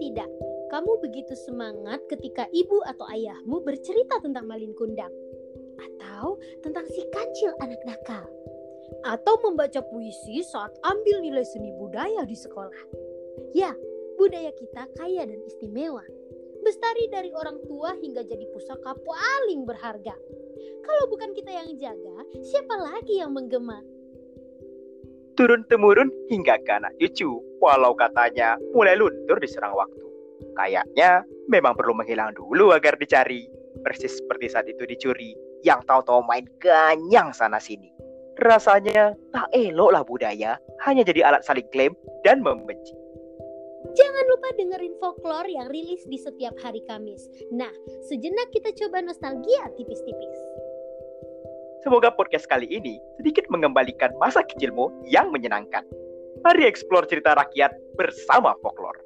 tidak, kamu begitu semangat ketika ibu atau ayahmu bercerita tentang Malin Kundang? Atau tentang si kancil anak nakal? Atau membaca puisi saat ambil nilai seni budaya di sekolah? Ya, budaya kita kaya dan istimewa. Bestari dari orang tua hingga jadi pusaka paling berharga. Kalau bukan kita yang jaga, siapa lagi yang menggema? Turun-temurun hingga ke anak cucu, walau katanya mulai luntur diserang waktu. Kayaknya memang perlu menghilang dulu agar dicari. Persis seperti saat itu dicuri, yang tahu-tahu main ganyang sana-sini. Rasanya tak elok lah budaya, hanya jadi alat saling klaim dan membenci. Jangan lupa dengerin folklore yang rilis di setiap hari Kamis. Nah, sejenak kita coba nostalgia tipis-tipis. Semoga podcast kali ini sedikit mengembalikan masa kecilmu yang menyenangkan. Mari eksplor cerita rakyat bersama folklore.